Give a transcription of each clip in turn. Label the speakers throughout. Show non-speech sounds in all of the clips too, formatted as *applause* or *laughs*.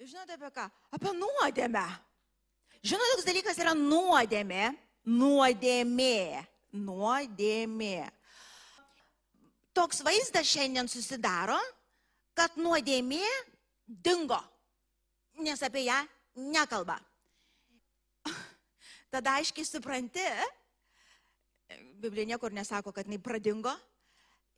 Speaker 1: Žinote apie ką? Apie nuodėmę. Žinote, toks dalykas yra nuodėmė. Nuodėmė. Nuodėmė. Toks vaizdas šiandien susidaro, kad nuodėmė dingo, nes apie ją nekalba. Tada aiškiai supranti, Biblija niekur nesako, kad jinai pradingo,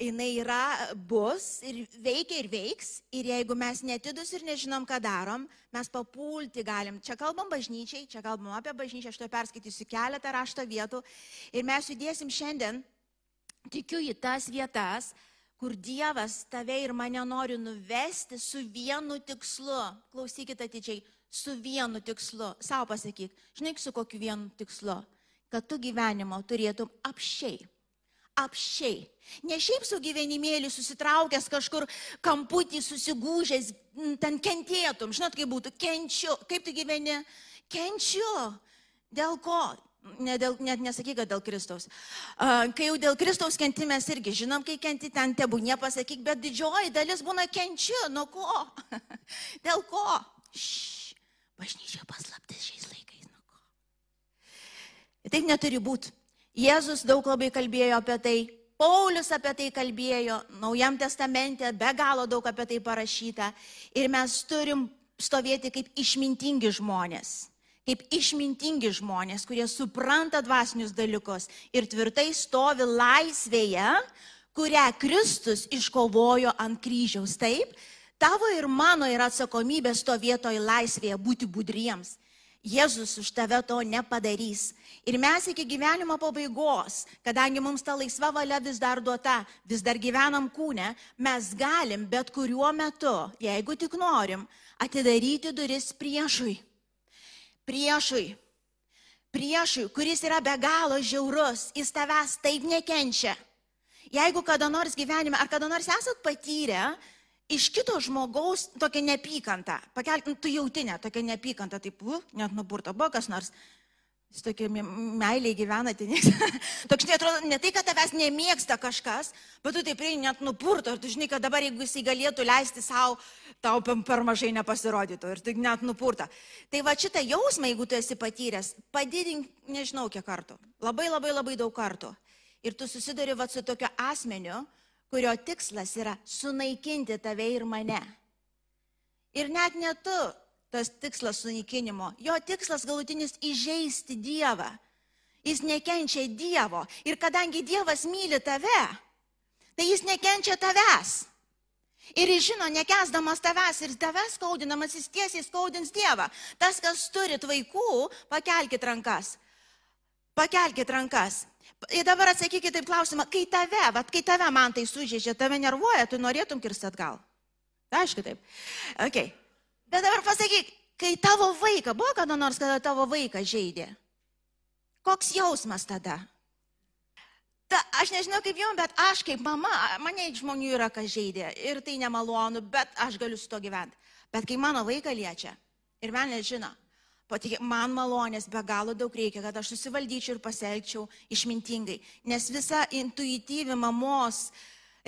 Speaker 1: jinai yra, bus ir veikia ir veiks. Ir jeigu mes netidus ir nežinom, ką darom, mes papulti galim. Čia kalbam bažnyčiai, čia kalbam apie bažnyčią, aš to perskaitysiu keletą rašto vietų. Ir mes judėsim šiandien, tikiu į tas vietas, kur Dievas tave ir mane nori nuvesti su vienu tikslu. Klausykite atidžiai, su vienu tikslu. Sau pasakyk, žinai, su kokiu vienu tikslu. Kad tu gyvenimo turėtum apšiai apšiai. Ne šiaip su gyvenimėlį susitraukęs kažkur kamputį, susigūžęs, ten kentėtum. Žinot, kaip būtų, kenčiu. Kaip tu gyveni? Kenčiu. Dėl ko? Ne dėl, net nesakyk, kad dėl Kristaus. Kai jau dėl Kristaus kenti mes irgi žinom, kai kenti ten tebų, nepasakyk, bet didžioji dalis būna kenčiu. Nuo ko? *laughs* dėl ko? Šš, bažnyčia paslaptis šiais laikais. Nuo ko? Taip neturi būti. Jėzus daug labai kalbėjo apie tai, Paulius apie tai kalbėjo, Naujam testamente be galo daug apie tai parašyta. Ir mes turim stovėti kaip išmintingi žmonės. Kaip išmintingi žmonės, kurie supranta dvasinius dalykus ir tvirtai stovi laisvėje, kurią Kristus iškovojo ant kryžiaus. Taip, tavo ir mano yra atsakomybė stovėtoj laisvėje būti budriems. Jėzus už tave to nepadarys. Ir mes iki gyvenimo pabaigos, kadangi mums ta laisva valia vis dar duota, vis dar gyvenam kūne, mes galim bet kuriuo metu, jeigu tik norim, atidaryti duris priešui. Priešui. Priešui, kuris yra be galo žiaurus, jis tavęs taip nekenčia. Jeigu kada nors gyvenime, ar kada nors esat patyrę, iš kito žmogaus tokia neapykanta. Pakelk, tu jautinė tokia neapykanta, taip, uh, net nuburta buvo kas nors. Jis tokia meiliai gyvena, tai *laughs* toks netrodo, ne tai, kad tavęs nemėgsta kažkas, bet tu taip prieini net nupurto ir tu žinai, kad dabar jeigu jisai galėtų leisti savo, tau per mažai nepasirodytų ir tik net nupurta. Tai va šitą jausmą, jeigu tu esi patyręs, padidink, nežinau kiek kartų, labai labai labai daug kartų. Ir tu susiduri va su tokiu asmeniu, kurio tikslas yra sunaikinti tave ir mane. Ir net ne tu tas tikslas sunaikinimo, jo tikslas galutinis įžeisti Dievą. Jis nekenčia Dievo. Ir kadangi Dievas myli tave, tai jis nekenčia tavęs. Ir jis žino, nekesdamas tavęs ir tavęs skaudinamas, jis tiesiai skaudins Dievą. Tas, kas turit vaikų, pakelkite rankas. Pakelkite rankas. Ir dabar atsakykite taip klausimą, kai tave, vat, kai tave man tai sužeidžia, tave nervuoja, tu norėtum kirsti atgal. Aišku taip. Okay. Bet dabar pasakyk, kai tavo vaiką, buvo kada nors, kada tavo vaiką žaidė? Koks jausmas tada? Ta, aš nežinau kaip jums, bet aš kaip mama, mane žmonių yra, kas žaidė ir tai nemalonu, bet aš galiu su to gyventi. Bet kai mano vaiką liečia ir man nežino, Patikėk, man malonės be galo daug reikia, kad aš susivaldyčiau ir pasielgčiau išmintingai. Nes visa intuityvi mamos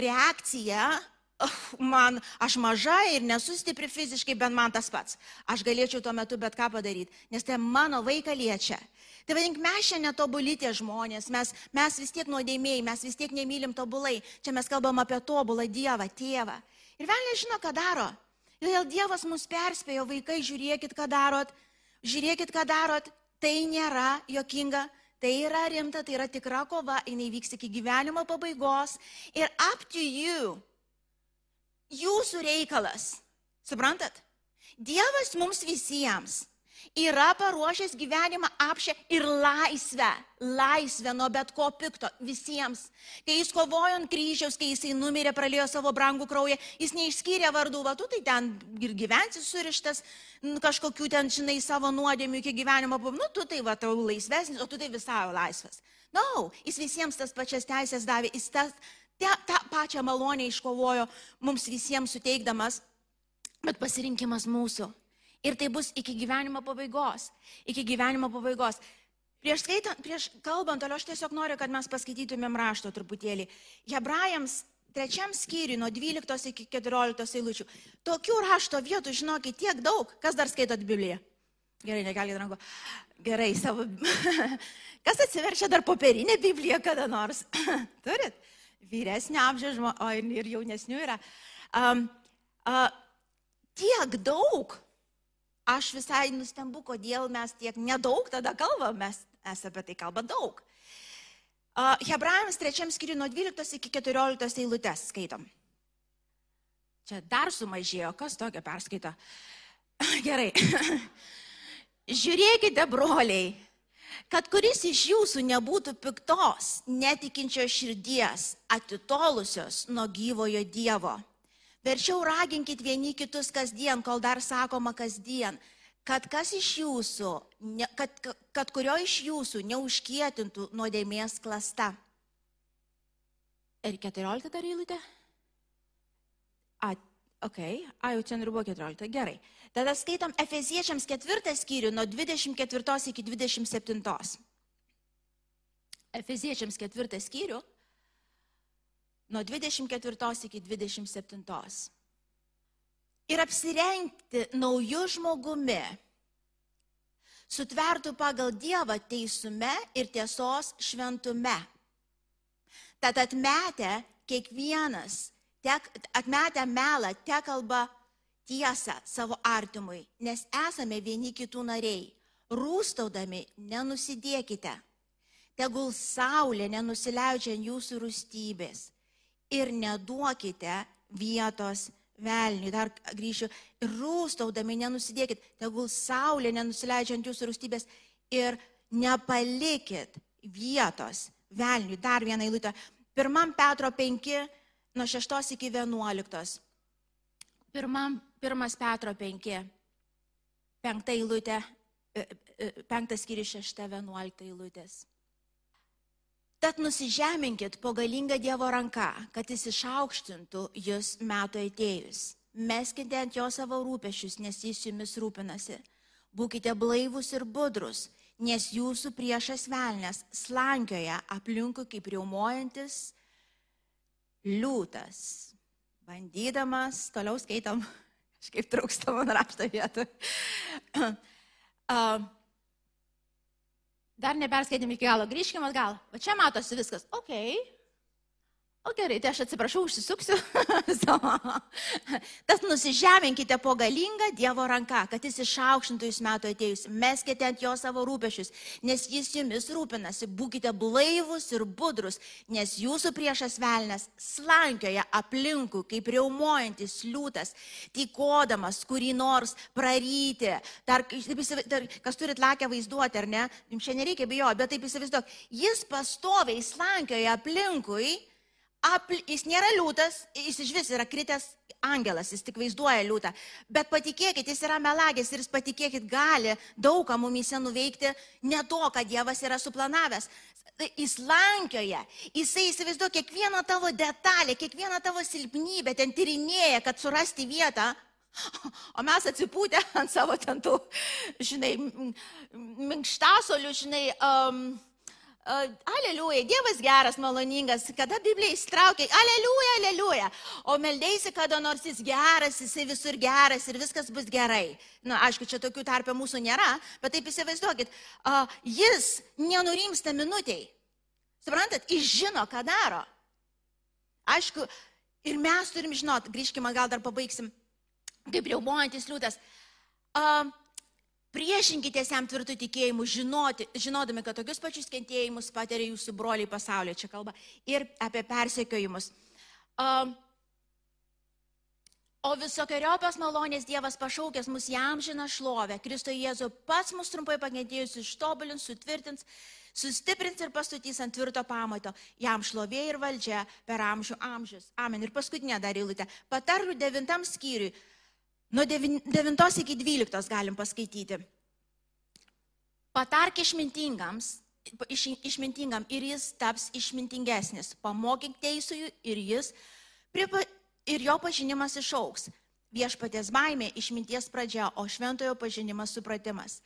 Speaker 1: reakcija, oh, man, aš maža ir nesu stipri fiziškai, bent man tas pats. Aš galėčiau tuo metu bet ką padaryti, nes tai mano vaiką liečia. Tai vadink, mes šiandien netobuli tie žmonės, mes, mes vis tiek nuodėmėjai, mes vis tiek nemylim tobulai. Čia mes kalbam apie tobulą Dievą, tėvą. Ir vėl nežino, ką daro. Ir Dievas mus perspėjo, vaikai, žiūrėkit, ką darot žiūrėkit, ką darot, tai nėra jokinga, tai yra rimta, tai yra tikra kova, jinai vyks iki gyvenimo pabaigos. Ir up to you, jūsų reikalas. Suprantat? Dievas mums visiems yra paruošęs gyvenimą apšę ir laisvę, laisvę nuo bet ko pikto visiems. Kai jis kovojo ant kryžiaus, kai jisai numirė, pralėjo savo brangų kraują, jis neišskyrė vardų, va tu tai ten ir gyvensi surištas, kažkokių ten, žinai, savo nuodėmių iki gyvenimo, nu tu tai va tau laisvesnis, o tu tai visai laisvas. Na, no, jis visiems tas pačias teisės davė, jis tas, te, tą pačią malonę iškovojo mums visiems suteikdamas, bet pasirinkimas mūsų. Ir tai bus iki gyvenimo pabaigos. Iki gyvenimo pabaigos. Prieš, skaitant, prieš kalbant, toliau aš tiesiog noriu, kad mes paskaitytumėm rašto truputėlį. Hebrajams trečiam skyriui nuo 12 iki 14 eilučių. Tokių rašto vietų, žinokit, tiek daug. Kas dar skaitot Bibliją? Gerai, negalite rankų. Gerai, savo. *laughs* Kas atsiverčia dar popierinę Bibliją kada nors? *laughs* Turit? Vyresnio amžiaus žmonės, o ir jaunesnių yra. Um, uh, tiek daug. Aš visai nustembu, kodėl mes tiek nedaug tada kalbam, mes esame apie tai kalba daug. Hebrajams trečiam skiriui nuo 12 iki 14 eilutės skaitom. Čia dar sumažėjo, kas tokio perskaito. *clears throat* Gerai. *clears throat* Žiūrėkite, broliai, kad kuris iš jūsų nebūtų piktos, netikinčios širdies, atitolusios nuo gyvojo Dievo. Verčiau raginkit vieni kitus kasdien, kol dar sakoma kasdien, kad kas iš jūsų, ne, kad, kad kurio iš jūsų neužkietintų nuodėmės klasta. Ir 14 dar eilutė? A, ok, a, jau čia buvo 14, gerai. Tada skaitom Efeziečiams ketvirtą skyrių nuo 24 iki 27. Efeziečiams ketvirtą skyrių nuo 24 iki 27. Ir apsirengti naujų žmogumi, sutvertų pagal Dievą teisume ir tiesos šventume. Tad atmetę kiekvienas, tek, atmetę melą, te kalba tiesą savo artimui, nes esame vieni kitų nariai. Rūstaudami nenusidėkite. Tegul saulė nenusileidžia ant jūsų rūstybės ir neduokite vietos velniui. Dar grįšiu. Ir rūstaudami nenusidėkit, tegul saulė nenusileidžia ant jūsų rūstybės ir nepalikit vietos velniui. Dar vieną eilutę. Pirmam Petro 5, nuo 6 iki 11. Pirmam, pirmas Petro 5, penkta eilutė, e, e, penktas skyrius 6-11 eilutės. Tad nusižeminkit po galingą Dievo ranką, kad jis išaukštintų jūs metų atėjus. Meskite ant jo savo rūpešius, nes jis jumis rūpinasi. Būkite blaivus ir budrus, nes jūsų priešas velnės slankioja aplinkui kaip riaumojantis liūtas. Bandydamas, toliau skaitom, *laughs* kažkaip trūksta man rašto vietą. *clears throat* uh, Dar neperskaitėm iki galo, grįžkime atgal. O čia matosi viskas. Ok. O gerai, tai aš atsiprašau, užsisuksiu. *laughs* Tas nusižeminkite po galingą Dievo ranką, kad jis išaukštintų jūs metų atėjus. Meskite ant jo savo rūpešius, nes jis jumis rūpinasi. Būkite blaivus ir budrus, nes jūsų priešas velnės slankioja aplinkų, kaip riaumojantis liūtas, tykodamas kurį nors praryti. Dar, dar kas turit lakę vaizduoti, ar ne? Jums čia nereikia bijoti, bet taip įsivaizduok. Jis pastoviai slankioja aplinkui apl... jis nėra liūtas, jis iš vis yra kritęs angelas, jis tik vaizduoja liūtą. Bet patikėkit, jis yra melagis ir jis patikėkit gali daug ką mumise nuveikti, ne to, ką Dievas yra suplanavęs. Jis lankioja, jisai įsivaizduoja kiekvieną tavo detalę, kiekvieną tavo silpnybę, ten tyrinėja, kad surasti vietą. O mes atsipūtę ant savo ten tų, žinai, minkštasolių, žinai, um, Aleliuja, Dievas geras, maloningas, kada Biblija įstraukia, aleliuja, aleliuja, o meldėsi, kada nors jis geras, jisai visur geras ir viskas bus gerai. Na, aišku, čia tokių tarpė mūsų nėra, bet taip įsivaizduokit, uh, jis nenurimsta minutiai. Suprantat, jis žino, ką daro. Aišku, ir mes turim žinot, grįžkime, gal dar pabaigsim, kaip riaumojantis liūtas. Uh, Priešinkitės jam tvirtų tikėjimų, žinoti, žinodami, kad tokius pačius kentėjimus patiria jūsų broliai pasaulyje, čia kalba, ir apie persekiojimus. Um, o visokiojopas malonės Dievas pašaukęs mus jam žina šlovę, Kristo Jėzu pats mus trumpai pakentėjus ištobulins, sutvirtins, sustiprins ir pastutys ant tvirto pamato. Jam šlovė ir valdžia per amžių amžius. Amen. Ir paskutinė dar eilutė. Patarlių devintam skyriui Nuo 9 iki 12 galim paskaityti. Patark išmintingams, iš, išmintingam ir jis taps išmintingesnis. Pamokyk teisųjų ir jis, pripa, ir jo pažinimas išauks. Viešpatės baimė išminties pradžia, o šventojo pažinimas supratimas.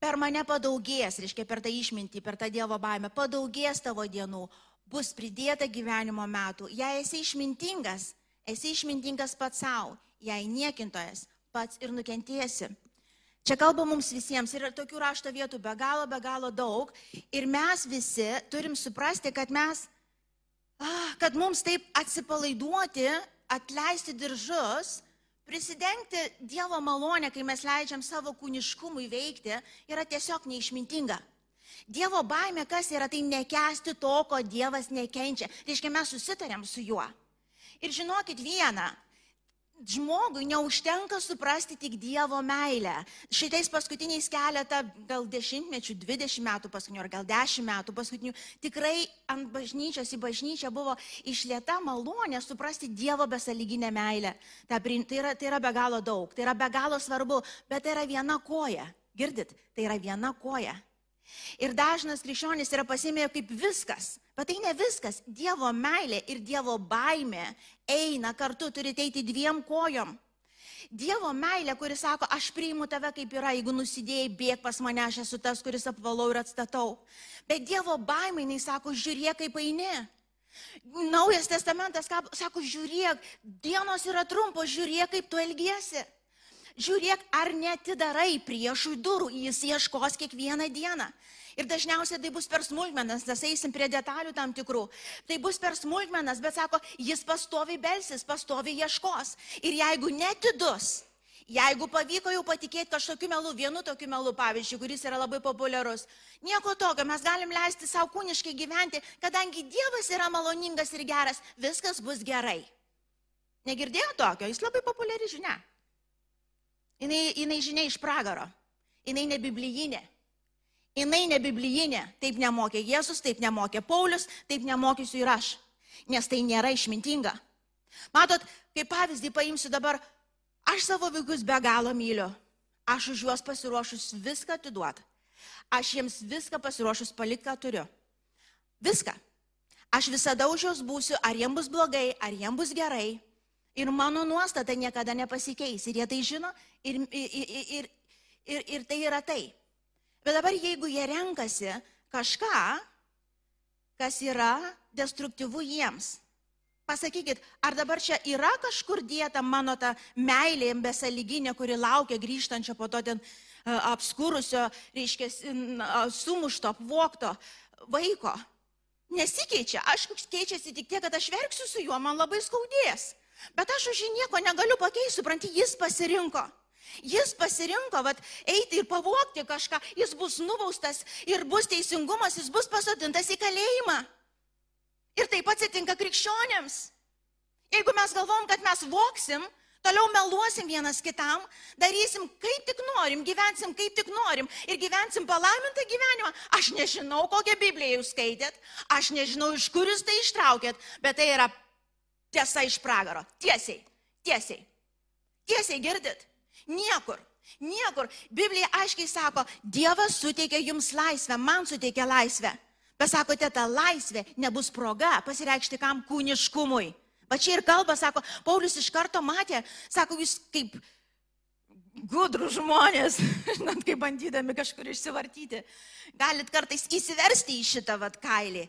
Speaker 1: Per mane padaugės, reiškia per tą išmintį, per tą Dievo baimę, padaugės tavo dienų, bus pridėta gyvenimo metų. Jei esi išmintingas, esi išmintingas pats savo, jei niekintojas, pats ir nukentėsi. Čia kalba mums visiems ir tokių rašto vietų be galo, be galo daug. Ir mes visi turim suprasti, kad mes, kad mums taip atsipalaiduoti, atleisti diržus, prisidengti Dievo malonę, kai mes leidžiam savo kūniškumui veikti, yra tiesiog neišmintinga. Dievo baime kas yra, tai nekesti to, ko Dievas nekenčia. Tai reiškia, mes susitarėm su juo. Ir žinokit vieną, žmogui neužtenka suprasti tik Dievo meilę. Šitais paskutiniais keletą, gal dešimtmečių, dvidešimt metų paskutinių, ar gal dešimt metų paskutinių, tikrai ant bažnyčios į bažnyčią buvo išlieta malonė suprasti Dievo besaliginę meilę. Tai, yra, tai yra be galo daug, tai yra be galo svarbu, bet tai yra viena koja. Girdit, tai yra viena koja. Ir dažnas krikščionis yra pasimėję kaip viskas. Bet tai ne viskas. Dievo meilė ir Dievo baime eina kartu, turite eiti dviem kojom. Dievo meilė, kuris sako, aš priimu tave kaip yra, jeigu nusidėjai, bėg pas mane, aš esu tas, kuris apvalau ir atstatau. Bet Dievo baimė, jis sako, žiūrėk, kaip eini. Naujas testamentas sako, žiūrėk, dienos yra trumpos, žiūrėk, kaip tu elgiesi. Žiūrėk, ar netidarai priešui durų, jis ieškos kiekvieną dieną. Ir dažniausiai tai bus per smulkmenas, nes eisim prie detalių tam tikrų. Tai bus per smulkmenas, bet sako, jis pastovi belsis, pastovi ieškos. Ir jeigu netidus, jeigu pavyko jau patikėti kažkokiu melu, vienu tokiu melu, pavyzdžiui, kuris yra labai populiarus, nieko tokio, mes galim leisti savo kūniškai gyventi, kadangi Dievas yra maloningas ir geras, viskas bus gerai. Negirdėjo tokio, jis labai populiari žinia. Jinai, jinai žinia iš pragaro. Jinai ne biblijinė. Jinai ne biblijinė. Taip nemokė Jėzus, taip nemokė Paulius, taip nemokysiu ir aš. Nes tai nėra išmintinga. Matot, kaip pavyzdį paimsiu dabar, aš savo vaikus be galo myliu. Aš už juos pasiruošus viską atiduoti. Aš jiems viską pasiruošus palikti, ką turiu. Viską. Aš visada už juos būsiu, ar jiems bus blogai, ar jiems bus gerai. Ir mano nuostata niekada nepasikeis. Ir jie tai žino, ir, ir, ir, ir, ir tai yra tai. Bet dabar jeigu jie renkasi kažką, kas yra destruktyvu jiems, pasakykit, ar dabar čia yra kažkur dėta mano ta meilė besaliginė, kuri laukia grįžtančio po to ten e, apskurusio, reiškia, sumušto, apvokto vaiko. Nesikeičia, aš keičiasi tik tiek, kad aš verksiu su juo, man labai skaudės. Bet aš už jį nieko negaliu pakeisti, supranti, jis pasirinko. Jis pasirinko, vat, eiti ir pavokti kažką, jis bus nubaustas ir bus teisingumas, jis bus pasodintas į kalėjimą. Ir taip atsitinka krikščionėms. Jeigu mes galvom, kad mes voksim, toliau meluosim vienas kitam, darysim kaip tik norim, gyvensim kaip tik norim ir gyvensim palaimintą gyvenimą. Aš nežinau, kokią Bibliją jūs skaitėt, aš nežinau, iš kur jūs tai ištraukėt, bet tai yra tiesa iš pragaro. Tiesiai, tiesiai. Tiesiai girdit? Niekur. Niekur. Biblija aiškiai sako, Dievas suteikia jums laisvę, man suteikia laisvę. Pasakote, ta laisvė nebus proga pasireikšti kam kūniškumui. Va čia ir kalba, sako, Paulius iš karto matė, sako, jūs kaip gudrų žmonės, *laughs* žinot, kaip bandydami kažkur išsivartyti, galit kartais įsiversti į šitą vat kailį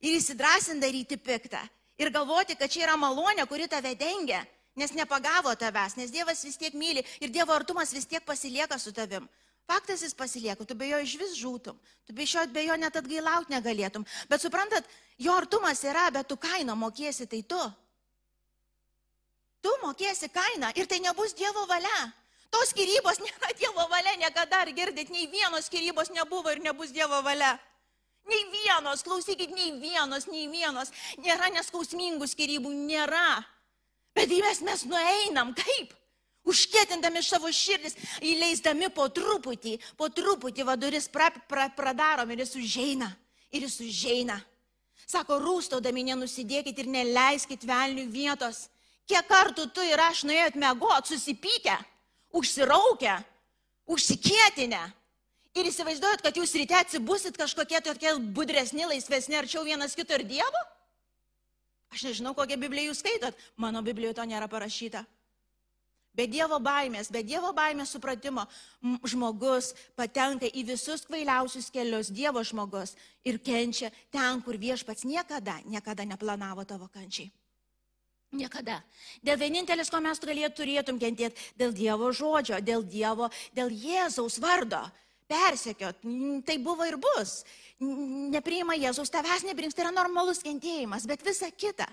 Speaker 1: ir įsidrasinti daryti piktą ir galvoti, kad čia yra malonė, kuri tave dengia, nes nepagavo tavęs, nes Dievas vis tiek myli ir Dievo artumas vis tiek pasilieka su tavim. Faktas jis pasilieka, tu be jo iš vis žūtum, tu be, šio, be jo net atgailauti negalėtum. Bet suprantat, jo artumas yra, bet tu kainą mokėsi, tai tu. Tu mokėsi kainą ir tai nebus Dievo valia. Tos skirybos *laughs* nėra Dievo valia, niekada ar girdit, nei vienos skirybos nebuvo ir nebus Dievo valia. Nei vienos, klausykit, nei vienos, nei vienos. Nėra neskausmingų skirybų, nėra. Bet į mes mes nueinam, kaip? Užkėtindami savo širdis, įleisdami po truputį, po truputį vaduris pra, pra, pradarom ir jis užeina. Ir jis užeina. Sako, rūstaudami nenusidėkit ir neleiskit velnių vietos. Kiek kartų tu ir aš nuėjot mėgot, susipykę, užsiraukę, užsikėtinę, Ir įsivaizduojat, kad jūs ryte atsibusit kažkokie tokie budresni, laisvesni, arčiau vienas kito ir Dievo? Aš nežinau, kokią Bibliją jūs skaitot. Mano Biblijoje to nėra parašyta. Be Dievo baimės, be Dievo baimės supratimo žmogus patenka į visus kvailiausius kelius, Dievo žmogus ir kenčia ten, kur viešpats niekada, niekada neplanavo tavo kančiai. Niekada. Dėl vienintelis, ko mes galėtum kentėti, dėl Dievo žodžio, dėl Dievo, dėl Jėzaus vardo. Persekiot, tai buvo ir bus. Nepriima Jėzaus, tavęs nepriims, tai yra normalus kentėjimas, bet visa kita.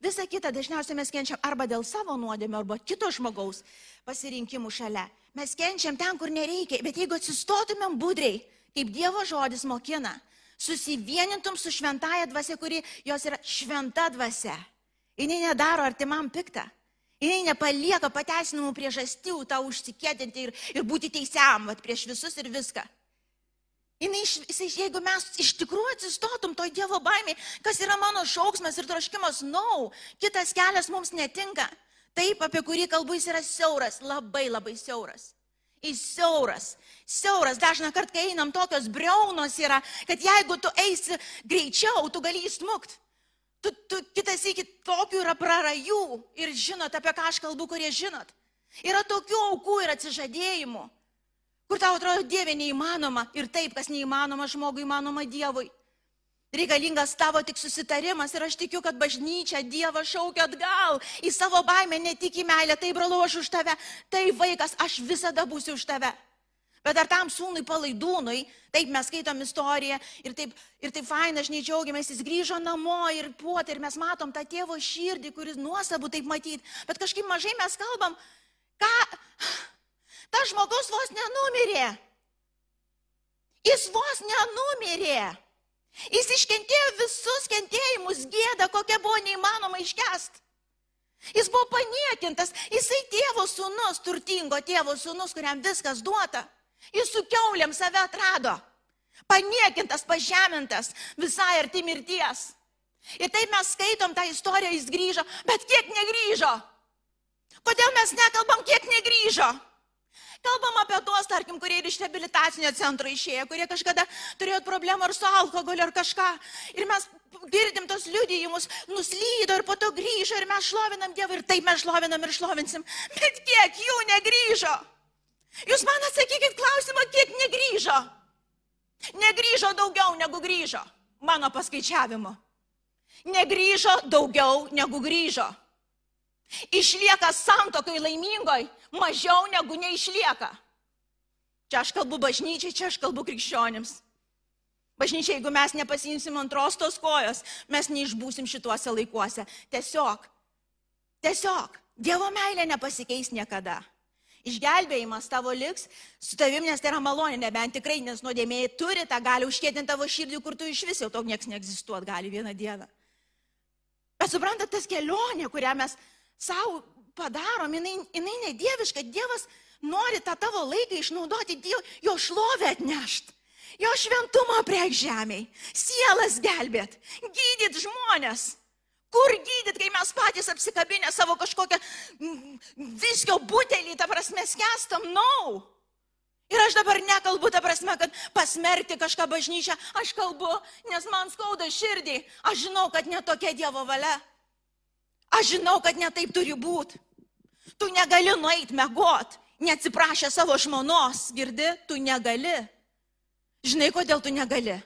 Speaker 1: Visa kita dažniausiai mes kenčiam arba dėl savo nuodėmio, arba kito žmogaus pasirinkimų šalia. Mes kenčiam ten, kur nereikia, bet jeigu atsistotumėm budriai, kaip Dievo žodis mokina, susivienintum su šventaja dvasia, kuri jos yra šventa dvasia Jis nedaro artimam piktą. Jis nepalieka pateisinamų priežasčių tau užsikėtinti ir, ir būti teisiam vat, prieš visus ir viską. Jis, jeigu mes iš tikrųjų atsistotum toj Dievo baimiai, kas yra mano šauksmas ir troškimas, nau, no, kitas kelias mums netinka. Taip, apie kurį kalbu, jis yra siauras, labai labai siauras. Jis siauras, siauras. Dažna kart, kai einam, tokios breunos yra, kad jeigu tu eisi greičiau, tu gali įsmukti. Tu, tu kitas iki tokių yra prarajų ir žinot, apie ką aš kalbu, kurie žinot. Yra tokių aukų ir atsižadėjimų, kur tau atrodo Dieve neįmanoma ir taip, kas neįmanoma žmogui, įmanoma Dievui. Reikalingas tavo tik susitarimas ir aš tikiu, kad bažnyčia Dievą šaukia atgal į savo baimę, ne tik į meilę, tai brolo aš už tave, tai vaikas, aš visada būsiu už tave. Bet ar tam sūnui palaidūnui, taip mes skaitom istoriją ir taip, ir taip faina, aš nedžiaugiamės, jis grįžo namo ir puotė ir mes matom tą tėvo širdį, kuris nuostabu taip matyti, bet kažkaip mažai mes kalbam, ką, tas žmogus vos nenumirė. Jis vos nenumirė. Jis iškentėjo visus kentėjimus gėdą, kokia buvo neįmanoma iškest. Jis buvo paniekintas, jisai tėvo sūnus, turtingo tėvo sūnus, kuriam viskas duota. Jis su keuliam save atrado. Paniekintas, pažemintas, visai arti mirties. Ir taip mes skaitom tą istoriją, jis grįžo, bet kiek negrįžo? Kodėl mes nekalbam, kiek negrįžo? Kalbam apie tuos, tarkim, kurie ir iš rehabilitacinio centro išėjo, kurie kažkada turėjo problemų ar su alkoholiu ar kažką. Ir mes girdim tos liudijimus, nuslydo ir po to grįžo ir mes šlovinam Dievą ir taip mes šlovinam ir šlovinsim. Bet kiek jų negrįžo? Jūs man atsakykit klausimą, kiek negrįžo. Negrįžo daugiau negu grįžo, mano paskaičiavimu. Negrįžo daugiau negu grįžo. Išlieka santokai laimingoj mažiau negu neišlieka. Čia aš kalbu bažnyčiai, čia aš kalbu krikščionims. Bažnyčia, jeigu mes nepasimsim antros tos kojos, mes neišbūsim šituose laikuose. Tiesiog, tiesiog, Dievo meilė nepasikeis niekada. Išgelbėjimas tavo liks su tavim, nes tai yra malonė, nebent tikrai, nes nuodėmėjai turi tą gali užkėtinti tavo širdį, kur tu iš vis jau to niekas neegzistuot gali vieną dieną. Bet suprantat, tas kelionė, kurią mes savo padarom, jinai, jinai nedieviška, Dievas nori tą tavo laiką išnaudoti, diev, jo šlovę atnešti. Jo šventumą prie žemėje, sielas gelbėt, gydyt žmonės. Kur gydyt, kai mes patys apsikabinę savo kažkokią viskio butelį, ta prasme, skęstam, nau. No. Ir aš dabar nekalbu, ta prasme, kad pasmerkti kažką bažnyčią, aš kalbu, nes man skauda širdį. Aš žinau, kad netokia Dievo valia. Aš žinau, kad netaip turi būti. Tu negali nueiti megot, neatsiprašę savo žmonos, girdi, tu negali. Žinai, kodėl tu negali?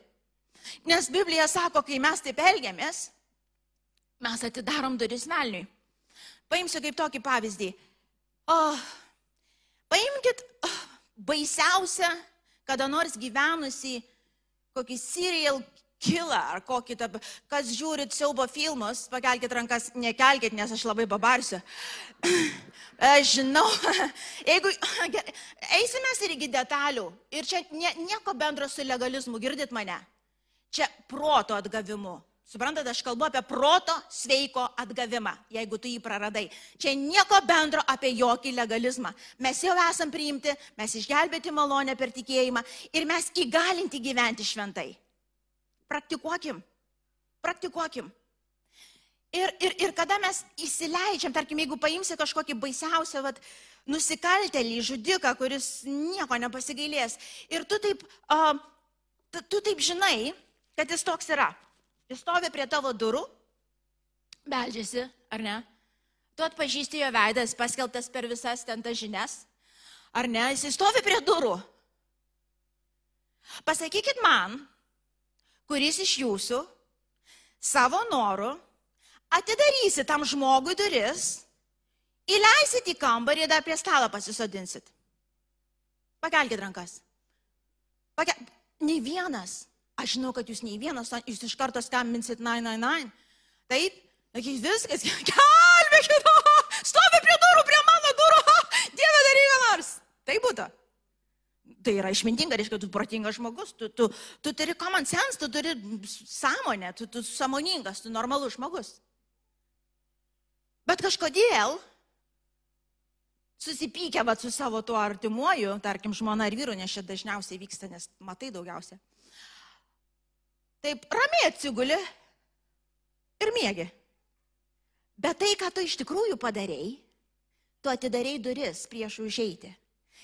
Speaker 1: Nes Biblija sako, kai mes taip elgiamės, mes atidarom duris velniui. Paimsiu kaip tokį pavyzdį. O, paimkit oh, baisiausią, kada nors gyvenusi kokį serial killer ar kokį, tą, kas žiūrit siaubo filmus, pakelkite rankas, nekelkite, nes aš labai babarsiu. *clears throat* Aš žinau, *laughs* jeigu *clears throat* eisime ir iki detalių, ir čia nie, nieko bendro su legalizmu, girdit mane, čia proto atgavimu. Suprantate, aš kalbu apie proto sveiko atgavimą, jeigu tu jį praradai. Čia nieko bendro apie jokį legalizmą. Mes jau esam priimti, mes išgelbėti malonę per tikėjimą ir mes įgalinti gyventi šventai. Praktikuokim, praktikuokim. Ir, ir, ir kada mes įsileidžiam, tarkim, jeigu paimsi kažkokį baisiausią vat, nusikaltelį, žudiką, kuris nieko nepasigailės, ir tu taip, uh, tu taip žinai, kad jis toks yra. Jis stovi prie tavo durų, beldžiasi, ar ne? Tu atpažįsti jo veidas, paskeltas per visas ten tas žinias. Ar ne? Jis stovi prie durų. Pasakykit man, kuris iš jūsų savo noru atidarysit tam žmogui duris, įleisit į kambarį ir dar prie stalo pasisodinsit. Pakelkite rankas. Pakel... Nei vienas. Aš žinau, kad jūs nei vienas, jūs iš karto skambinsit 999. Taip, sakys viskas, *laughs* gelbėkit, stovi prie durų, prie mano durų, Dieve daryk nors. Tai būtų. Tai yra išmintinga, reiškia, tu protingas žmogus, tu, tu, tu turi common sense, tu turi sąmonę, tu, tu samoningas, tu normalus žmogus. Bet kažkodėl susipykę va, su savo tuo artimuoju, tarkim, žmona ar vyru, nes čia dažniausiai vyksta, nes matai daugiausia. Taip ramiai atsiguli ir mėgi. Bet tai, ką tu iš tikrųjų padarėjai, tu atidarėjai duris prieš užeiti.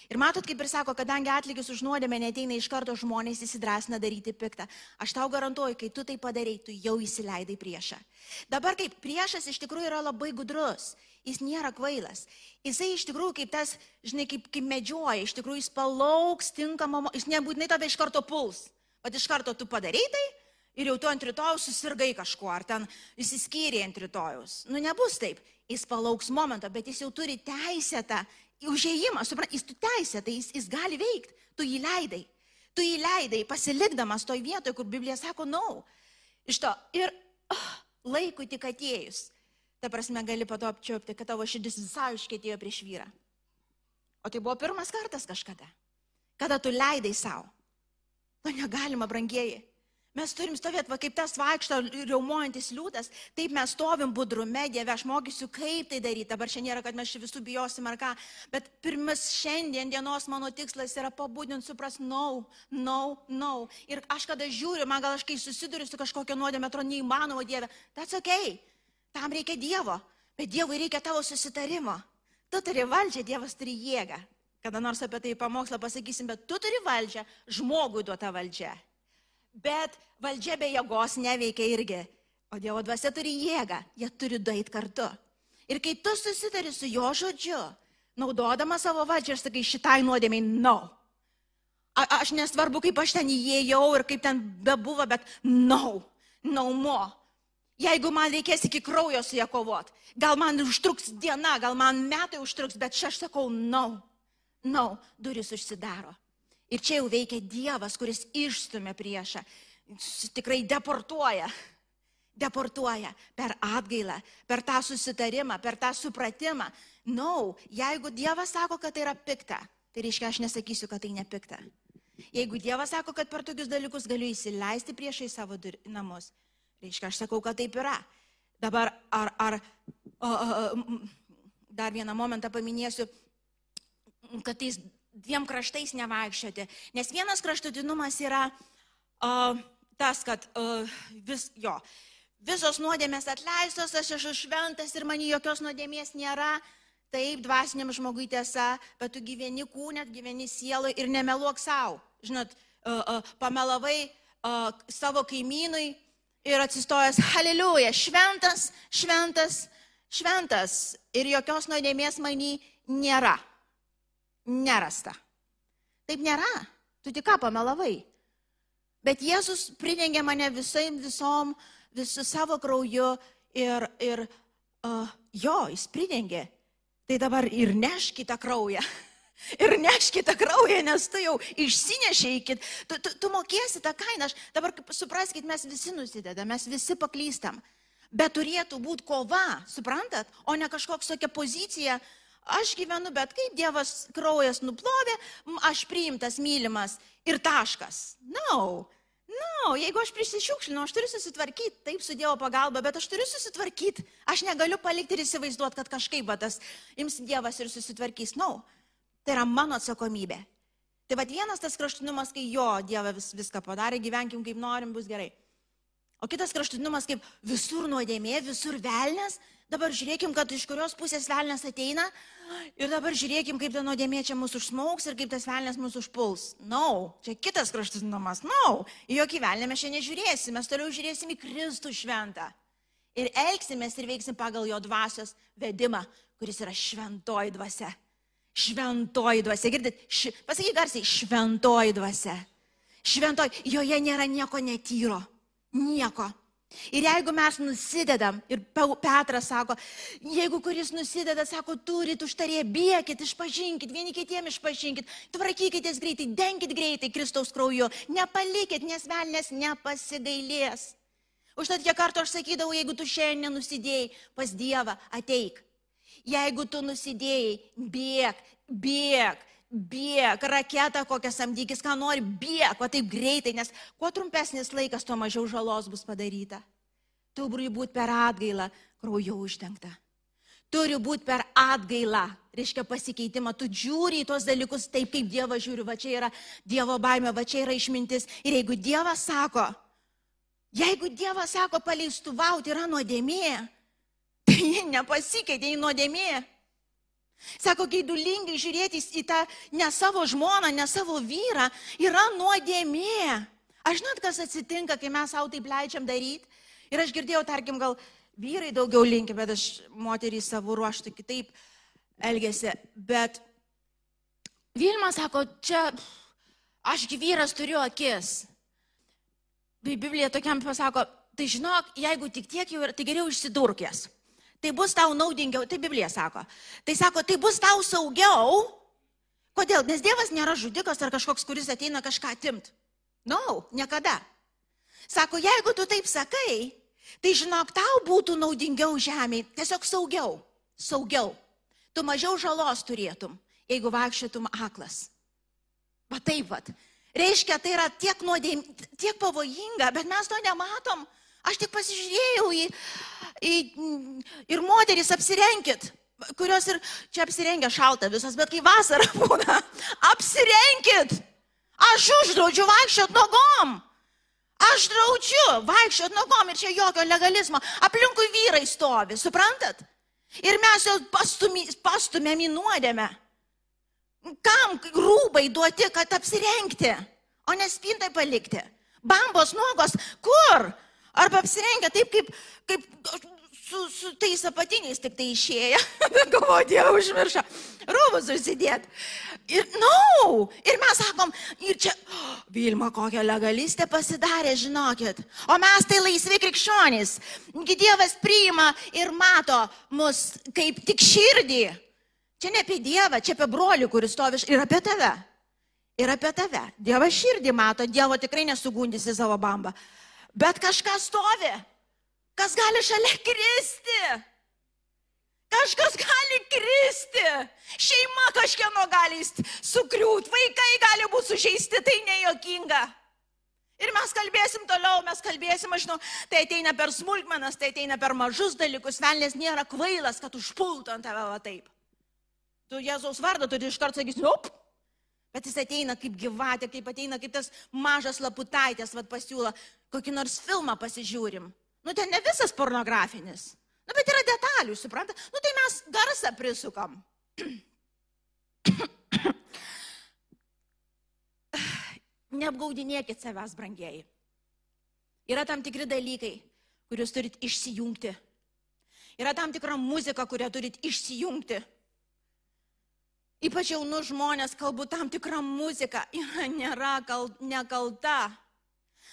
Speaker 1: Ir matot, kaip ir sako, kadangi atlygis už nuodėmę neteina iš karto žmonės įsidrasina daryti piktą. Aš tau garantuoju, kai tu tai padarėjai, tu jau įsileidai priešą. Dabar kaip priešas iš tikrųjų yra labai gudrus. Jis nėra kvailas. Jisai iš tikrųjų kaip tas, žinai, kaip, kaip medžioja, iš tikrųjų jis palauks tinkamą, jis nebūtinai tave iš karto puls. O iš karto tu padarėjai tai ir jau tu ant rytojus susirgai kažkuo, ar ten įsiskyrė ant rytojus. Nu nebus taip. Jis palauks momentą, bet jis jau turi teisę tą užėjimą, suprantate, jis tu teisė, tai jis, jis gali veikti, tu jį leidai. Tu jį leidai, pasilikdamas toj vietoje, kur Biblija sako, na, no. iš to. Ir oh, laikui tik atėjus, ta prasme, gali pato apčiopti, kad tavo širdis visai užkėtėjo prieš vyrą. O tai buvo pirmas kartas kažkada, kada tu leidai savo. To negalima, brangieji. Mes turim stovėti, va kaip tas vaikšto riaumojantis liūtas, taip mes stovim budrume, Dieve, aš mokysiu, kaip tai daryti. Dabar šiandien nėra, kad mes čia visų bijosim ar ką, bet pirmas šiandien dienos mano tikslas yra pabudinti, supras, no, no, no. Ir aš kada žiūriu, man gal aš kai susiduriu su kažkokio nuodėmė, atrodo neįmanoma, Dieve, that's ok, tam reikia Dievo, bet Dievui reikia tavo susitarimo. Tu turi valdžią, Dievas turi jėgą. Kada nors apie tai pamokslą pasakysim, bet tu turi valdžią, žmogui duota valdžia. Bet valdžia be jėgos neveikia irgi. O Dievo dvasia turi jėgą, jie turi dait kartu. Ir kai tu susitari su jo žodžiu, naudodama savo valdžią, aš sakai, šitai nuodėmiai, no. A, aš nesvarbu, kaip aš ten įėjau ir kaip ten bebuvo, bet no, no mo. Jeigu man reikės iki kraujo su ją kovot, gal man užtruks diena, gal man metai užtruks, bet aš sakau, no, no, duris užsidaro. Ir čia jau veikia Dievas, kuris išstumia priešą, tikrai deportuoja. Deportuoja per atgailą, per tą susitarimą, per tą supratimą. Na, no, jeigu Dievas sako, kad tai yra pikta, tai reiškia, aš nesakysiu, kad tai nepikta. Jeigu Dievas sako, kad per tokius dalykus galiu įsileisti priešai savo namus, reiškia, aš sakau, kad taip yra. Dabar ar, ar o, o, dar vieną momentą paminėsiu, kad tais dviem kraštais nevaikščioti. Nes vienas kraštutinumas yra uh, tas, kad uh, vis, jo, visos nuodėmės atleistos, aš esu šventas ir man jokios nuodėmės nėra. Taip, dvasiniam žmogui tiesa, bet tu gyveni kūnė, gyveni sielui ir nemeluok savo. Žinot, uh, uh, pamelavai uh, savo kaimynui ir atsistojęs, haliliuja, šventas, šventas, šventas ir jokios nuodėmės manį nėra nerasta. Taip nėra. Tu tik ką pamelavai. Bet Jėzus pridengė mane visai visom, visų savo krauju ir, ir uh, jo, jis pridengė. Tai dabar ir neškite kraują. *laughs* Ir neškite kraują, nes tu jau išsinešiai, tu, tu, tu mokėsi tą kainą. Aš dabar supraskite, mes visi nusidedame, mes visi paklystam. Bet turėtų būti kova, suprantat, o ne kažkoks tokia pozicija, uh, Aš gyvenu, bet kaip Dievas kraujas nuplovė, aš priimtas, mylimas ir taškas. Na, no. Na, no, jeigu aš prisišiukšlinu, aš turiu susitvarkyti, taip su Dievo pagalba, bet aš turiu susitvarkyti. Aš negaliu palikti ir įsivaizduoti, kad kažkaip tas ims Dievas ir susitvarkys. Na, no. tai yra mano atsakomybė. Tai vad vienas tas kraštutinumas, kai jo Dievas vis, viską padarė, gyvenkim kaip norim, bus gerai. O kitas kraštutinumas, kaip visur nuodėmė, visur velnės, dabar žiūrėkim, kad iš kurios pusės velnės ateina ir dabar žiūrėkim, kaip ta nuodėmė čia mūsų užsmauks ir kaip tas velnės mūsų užpuls. No, čia kitas kraštutinumas. No, į jokį velnę mes šiandien žiūrėsim, mes toliau žiūrėsim į Kristų šventą. ir elgsimės ir veiksim pagal jo dvasios vedimą, kuris yra šventoji dvasia. Šventoji dvasia, girdit, š... pasakyk garsiai, šventoji dvasia. Šventoji, joje nėra nieko netyro. Nieko. Ir jeigu mes nusidedam, ir Petras sako, jeigu kuris nusideda, sako, turit užtarė, bėkit, išpažinkit, vieni kitiem išpažinkit, tvarkykitės greitai, denkit greitai Kristaus krauju, nepalikit, nes velnės nepasigailės. Užtat kiek kartų aš sakydavau, jeigu tu šiandien nusidėjai pas Dievą, ateik. Jeigu tu nusidėjai, bėg, bėg, bėg, raketą kokią samdykis, ką nori, bėg, o taip greitai, nes kuo trumpesnis laikas, tuo mažiau žalos bus padaryta. Turi būti per atgailą krauju uždengta. Turi būti per atgailą, reiškia pasikeitimą. Tu žiūri į tuos dalykus taip, kaip Dievas žiūri, va čia yra Dievo baime, va čia yra išmintis. Ir jeigu Dievas sako, Jeigu Dievas sako, paleistuvauti yra nuodėmė, *laughs* tai ji nepasikeitė į nuodėmė. Sako, gaidulingai žiūrėti į tą ne savo žmoną, ne savo vyrą yra nuodėmė. Aš žinot, kas atsitinka, kai mes savo taip leidžiam daryti. Ir aš girdėjau, tarkim, gal vyrai daugiau linkia, bet aš moterį savo ruoštų kitaip elgesi. Bet Vilma sako, čia ašgi vyras turiu akis. Biblija tokiam pasako, tai žinok, jeigu tik tiek jau, tai geriau išsidurkės. Tai bus tau naudingiau, tai Biblija sako. Tai sako, tai bus tau saugiau. Kodėl? Nes Dievas nėra žudikas ar kažkoks, kuris ateina kažką atimt. Na, no, niekada. Sako, jeigu tu taip sakai, tai žinok, tau būtų naudingiau žemėje, tiesiog saugiau. Saugiau. Tu mažiau žalos turėtum, jeigu vaikščiotum aklas. Va taip pat. Reiškia, tai yra tiek, nuodėm, tiek pavojinga, bet mes to nematom. Aš tik pasižiūrėjau į ir moteris apsirenkit, kurios ir čia apsirengia šalta visas, bet kai vasara *laughs* būna, apsirenkit. Aš uždraudžiu vaikščiot nogom. Aš draudžiu vaikščiot nogom ir čia jokio legalizmo. Aplinkui vyrai stovi, suprantat? Ir mes jau pastumėm į nuodėmę. Kam rūbai duoti, kad apsirengti, o nespintai palikti? Bambos nuogos, kur? Arba apsirengę taip, kaip, kaip su, su tais apatiniais tik tai išėję. *laughs* Galvoju, Dieve, užmiršo. Rūbus susidėt. Ir, na, no, ir mes sakom, ir čia, oh, Vilma, kokią legalistę pasidarė, žinokit. O mes tai laisvi krikščionys. Dievas priima ir mato mus kaip tik širdį. Čia ne apie Dievą, čia apie brolių, kuris stovi ir apie tave. Ir apie tave. Dievas širdį mato, Dievo tikrai nesugundysi savo bambą. Bet kažkas stovi. Kas gali šalia kristi? Kažkas gali kristi. Šeima kažkieno gali sukriūt, vaikai gali būti sužeisti, tai nejokinga. Ir mes kalbėsim toliau, mes kalbėsim, aš žinau, tai ateina per smulkmenas, tai ateina per mažus dalykus, velnės nėra kvailas, kad užpultų ant tave va taip tu Jėzaus vardą turi iš karto sakysi, op. Bet jis ateina kaip gyvatė, kaip ateina kaip tas mažas laputaitės, vad pasiūlo, kokį nors filmą pasižiūrim. Nu, ten ne visas pornografinis. Nu, bet yra detalių, supranta? Nu, tai mes garsą prisukam. Neapgaudinėkit savęs, brangieji. Yra tam tikri dalykai, kuriuos turit išsijungti. Yra tam tikra muzika, kurią turit išsijungti. Ypač jaunų žmonės, kalbu tam tikrą muziką, yra nėra kal, nekalta.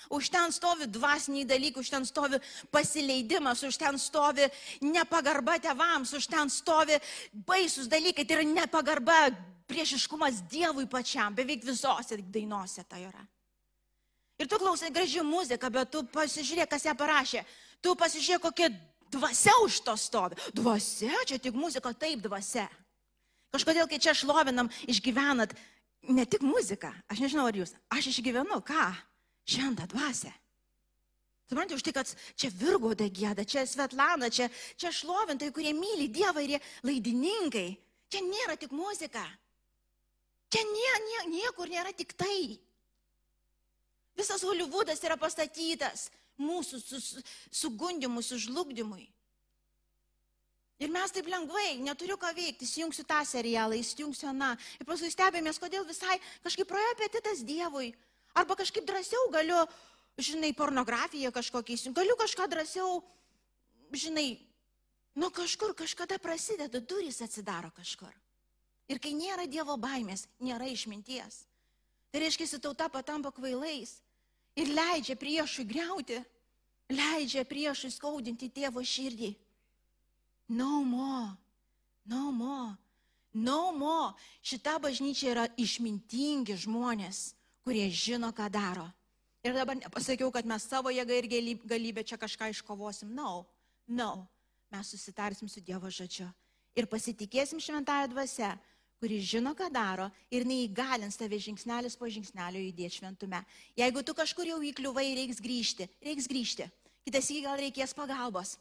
Speaker 1: Už ten stovi dvasiniai dalykai, už ten stovi pasileidimas, už ten stovi nepagarba tevams, už ten stovi baisus dalykai, tai yra nepagarba, priešiškumas Dievui pačiam, beveik visose dainose tai yra. Ir tu klausai graži muzika, bet tu pasižiūrėk, kas ją parašė. Tu pasižiūrėk, kokia dvasia už to stovi. Dvasia, čia tik muzika, taip dvasia. Kažkodėl, kai čia šlovinam, išgyvenat ne tik muziką, aš nežinau ar jūs, aš išgyvenu ką? Šventą dvasę. Suprantate, už tai, kad čia Virgoda gėda, čia Svetlana, čia, čia šlovintai, kurie myli Dievą ir jie laidininkai. Čia nėra tik muzika. Čia nie, nie, niekur nėra tik tai. Visas Hollywoodas yra pastatytas mūsų sugundimui, sužlugdymui. Ir mes taip lengvai, neturiu ką veikti, įsijungsiu tą serialą, įsijungsiu aną. Ir paskui stebėmės, kodėl visai kažkaip praėjo apetitas Dievui. Arba kažkaip drąsiau galiu, žinai, pornografiją kažkokią įsijungti, galiu kažką drąsiau žinai, nuo kažkur kažkada prasideda, durys atsidaro kažkur. Ir kai nėra Dievo baimės, nėra išminties. Tai reiškia, tauta patampa kvailais ir leidžia priešui greuti, leidžia priešui skaudinti tėvo širdį. No more, no more, no more. Šita bažnyčia yra išmintingi žmonės, kurie žino, ką daro. Ir dabar nepasakiau, kad mes savo jėgą ir galybę čia kažką iškovosim. No, no. Mes susitarsim su Dievo žodžiu. Ir pasitikėsim šventąją dvasę, kuri žino, ką daro ir neįgalins tave žingsnelis po žingsnelio judėti šventume. Jeigu tu kažkur jau įkliuvai, reiks grįžti, reiks grįžti. Kitas į gal reikės pagalbos.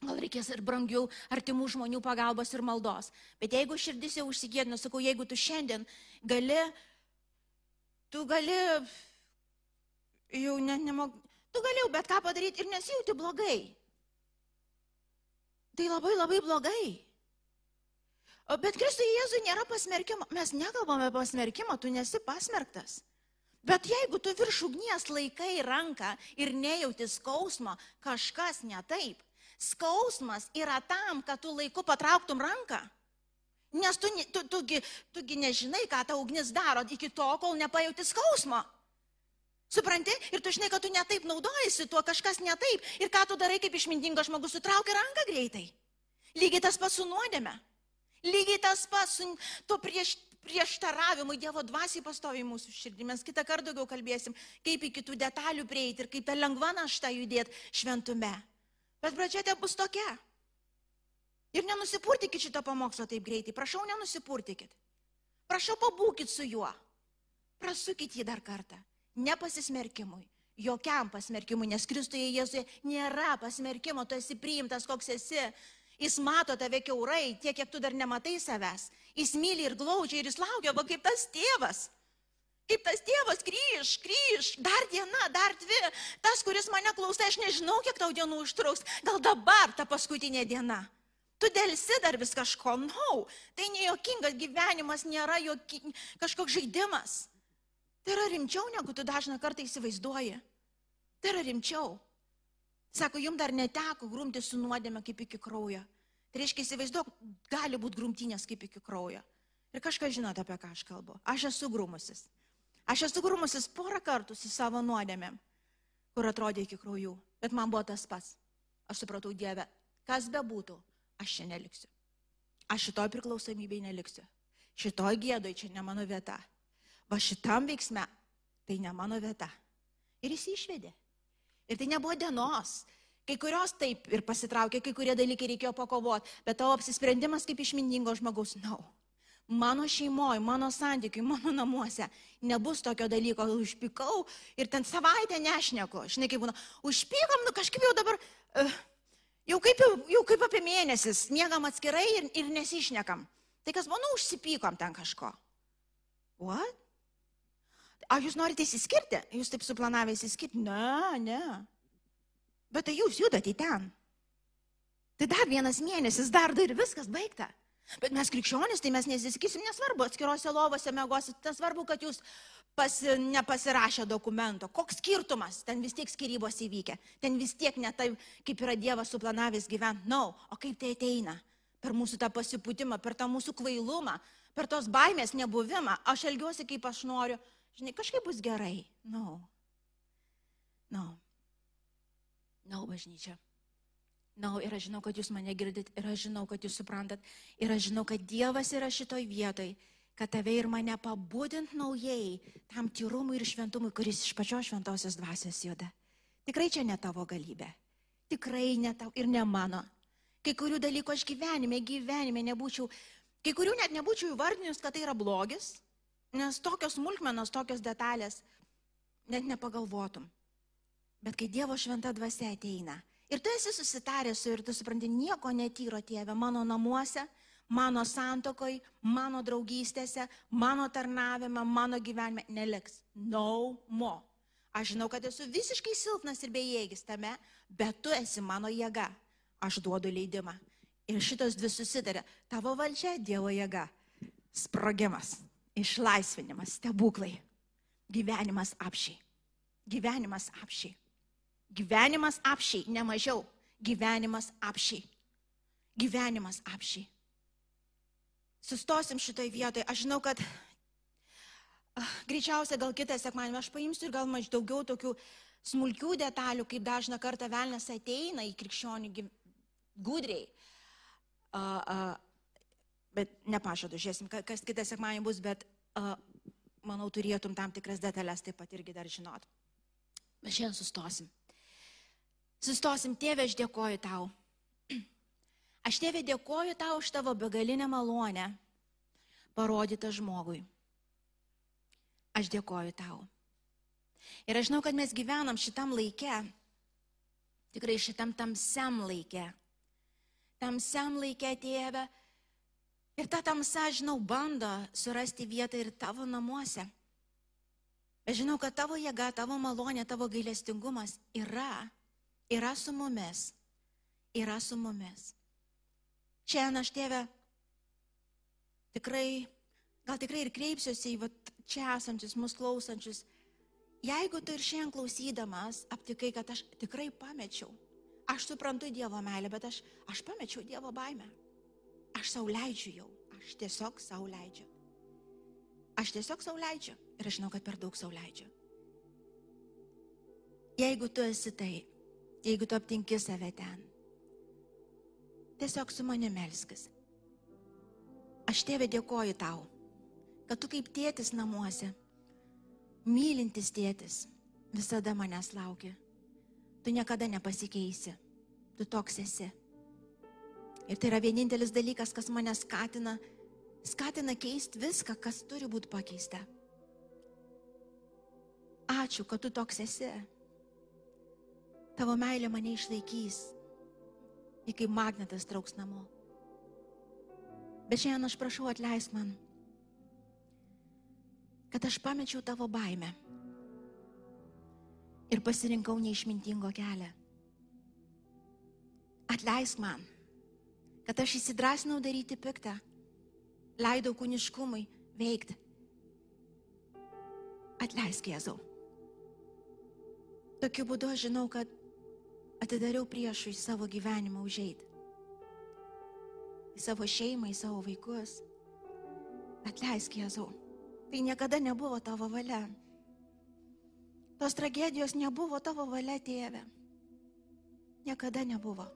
Speaker 1: Gal reikės ir brangių artimų žmonių pagalbos ir maldos. Bet jeigu širdis jau užsigėdino, sakau, jeigu tu šiandien gali, tu gali jau net nemok, tu galėjau bet ką padaryti ir nesijauti blogai. Tai labai labai blogai. Bet Kristui Jėzui nėra pasmerkimo. Mes nekalbame apie pasmerkimą, tu nesi pasmerktas. Bet jeigu tu virš ugnies laikai ranką ir nejauti skausmo, kažkas ne taip. Skausmas yra tam, kad tu laiku patrauktum ranką. Nes tu, tu, tugi, tugi nežinai, ką ta ugnis daro iki to, kol nepajauti skausmo. Supranti? Ir tu žinai, kad tu netaip naudojasi tuo, kažkas netaip. Ir ką tu darai kaip išmintingas žmogus, sutraukia ranką greitai. Lygiai tas pats su nuodėme. Lygiai tas pats su tuo prieš, prieštaravimui Dievo dvasiai pastovi mūsų širdį. Mes kitą kartą daugiau kalbėsim, kaip iki tų detalių prieiti ir kaip tą lengvą naštą judėti šventume. Bet pradžia bus tokia. Ir nenusipurtikit šito pamokslo taip greitai. Prašau, nenusipurtikit. Prašau, pabūkit su juo. Prasukit jį dar kartą nepasismerkimui, jokiam pasmerkimui, nes Kristuje Jėzuje nėra pasmerkimo, tu esi priimtas, koks esi. Jis mato tave keurai, tiek, kiek tu dar nematai savęs. Jis myli ir glaudžia ir jis laukia, va kaip tas tėvas. Kaip tas tėvas grįž, grįž, dar diena, dar dvi. Tas, kuris mane klausai, aš nežinau, kiek tau dienų užtruks. Gal dabar ta paskutinė diena. Tu dėlsi dar vis kažko, nau. No. Tai nejokingas gyvenimas, nėra joki, kažkoks žaidimas. Tai yra rimčiau, negu tu dažną kartą įsivaizduoji. Tai yra rimčiau. Sako, jums dar neteko grumti su nuodėme kaip iki kraujo. Tai reiškia, įsivaizduok, gali būti grumtinės kaip iki kraujo. Ir kažką žinote, apie ką aš kalbu. Aš esu grumusis. Aš esu grumusis porą kartų su savo nuodėmėm, kur atrodė iki kraujų. Bet man buvo tas pats. Aš supratau Dievę, kas be būtų, aš čia neliksiu. Aš šitoj priklausomybei neliksiu. Šitoj gėdoj čia ne mano vieta va šitam veiksme tai ne mano vieta. Ir jis išvedė. Ir tai nebuvo dienos. Kai kurios taip ir pasitraukė, kai kurie dalykai reikėjo pakovoti, bet tavo apsisprendimas kaip išmintingo žmogaus, na. No. Mano šeimoje, mano santykiui, mano namuose nebus tokio dalyko, užpykau ir ten savaitę nešneku. Žinai, kaip būna, užpykom, nu kažkaip jau dabar, uh, jau, kaip, jau, jau kaip apie mėnesis, miegam atskirai ir, ir nesišnekam. Tai kas, manau, užsipykom ten kažko. What? Ar jūs norite įsiskirti? Jūs taip suplanavę įsiskirti? Ne, ne. Bet tai jūs judate į ten. Tai dar vienas mėnesis, dar dar ir viskas baigta. Bet mes krikščionys, tai mes nesiskisim, nesvarbu, atskirose lovose mėgosit, nesvarbu, kad jūs pasi, nepasirašę dokumento. Koks skirtumas, ten vis tiek skirybos įvykę, ten vis tiek ne taip, kaip yra Dievas suplanavęs gyventi. Na, no. o kaip tai ateina? Per mūsų tą pasiputimą, per tą mūsų kvailumą, per tos baimės nebuvimą. Aš elgiuosi, kaip aš noriu, žinai, kažkaip bus gerai. No. No. No, bažnyčia. Na, no, ir aš žinau, kad jūs mane girdit, ir aš žinau, kad jūs suprantat, ir aš žinau, kad Dievas yra šitoj vietoj, kad tave ir mane pabudint naujai tam tyrumui ir šventumui, kuris iš pačios šventosios dvasios juda. Tikrai čia ne tavo galybė. Tikrai ne tavo ir ne mano. Kai kurių dalykų aš gyvenime, gyvenime nebūčiau, kai kurių net nebūčiau įvardinus, kad tai yra blogis, Nes tokios smulkmenos, tokios detalės net nepagalvotum. Bet kai Dievo šventa dvasia ateina ir tu esi susitaręs su ir tu supranti, nieko netyro tėve mano namuose, mano santokoj, mano draugystėse, mano tarnavime, mano gyvenime neliks. No more. Aš žinau, kad esu visiškai silpnas ir bejėgis tame, bet tu esi mano jėga. Aš duodu leidimą. Ir šitos dvi susitarė. Tavo valdžia, Dievo jėga. Sprogimas išlaisvinimas, stebuklai, gyvenimas apšiai. Gyvenimas apšiai. Gyvenimas apšiai, ne mažiau. gyvenimas apšiai. Gyvenimas apšiai. Sustosim šitoje vietoje. Aš žinau, kad uh, greičiausiai gal kitą sekmanį aš paimsiu ir gal maž daugiau tokių smulkių detalių, kaip dažna kartą velnas ateina į krikščionių gudriai. Uh, uh, bet nepažadu, žiūrėsim, kas kitą sekmanį bus, bet uh, manau, turėtum tam tikras detalės taip pat irgi dar žinot. Bet šiandien sustosim. Sustosim, tėve, aš dėkoju tau. *clears throat* Aš tėve dėkoju tau už tavo begalinę malonę parodytą žmogui. Aš dėkoju tau. Ir aš žinau, kad mes gyvenam šitam laike, tikrai šitam tamsiam laike. Tamsiam laike, tėve. Ir ta tamsa, žinau, bando surasti vietą ir tavo namuose. Aš žinau, kad tavo jėga, tavo malonė, tavo gailestingumas yra, yra su mumis. Yra su mumis. Šiandien aš tėvę tikrai, gal tikrai ir kreipsiuosi į vat, čia esančius, mus klausančius. Jeigu tu ir šiandien klausydamas aptikai, kad aš tikrai pamečiau, aš suprantu Dievo meilę, bet aš, aš pamečiau Dievo baimę. Aš sau leidžiu jau, aš tiesiog sau leidžiu. Aš tiesiog sau leidžiu ir aš žinau, kad per daug sau leidžiu. Jeigu tu esi tai, jeigu tu aptinki save ten, tiesiog su manimi melskis. Aš tėvė dėkoju tau, kad tu kaip tėtis namuose, mylintis tėtis, visada manęs laukia. Tu niekada nepasikeisi, tu toks esi. Ir tai yra vienintelis dalykas, kas mane skatina, skatina keisti viską, kas turi būti pakeista. Ačiū, kad tu toks esi. Tavo meilė mane išlaikys, jį kaip magnetas trauks namo. Bet šiandien aš prašau atleisk man, kad aš pamečiau tavo baimę ir pasirinkau neišmintingo kelią. Atleisk man, kad aš įsidrasinau daryti piktą, leidau kūniškumui veikti. Atleisk Jėzau. Tokiu būdu aš žinau, kad atidariau priešui savo gyvenimą užeiti. Į savo šeimą, į savo vaikus. Atleisk Jėzau. Tai niekada nebuvo tavo valia. Tos tragedijos nebuvo tavo valia, tėve. Niekada nebuvo.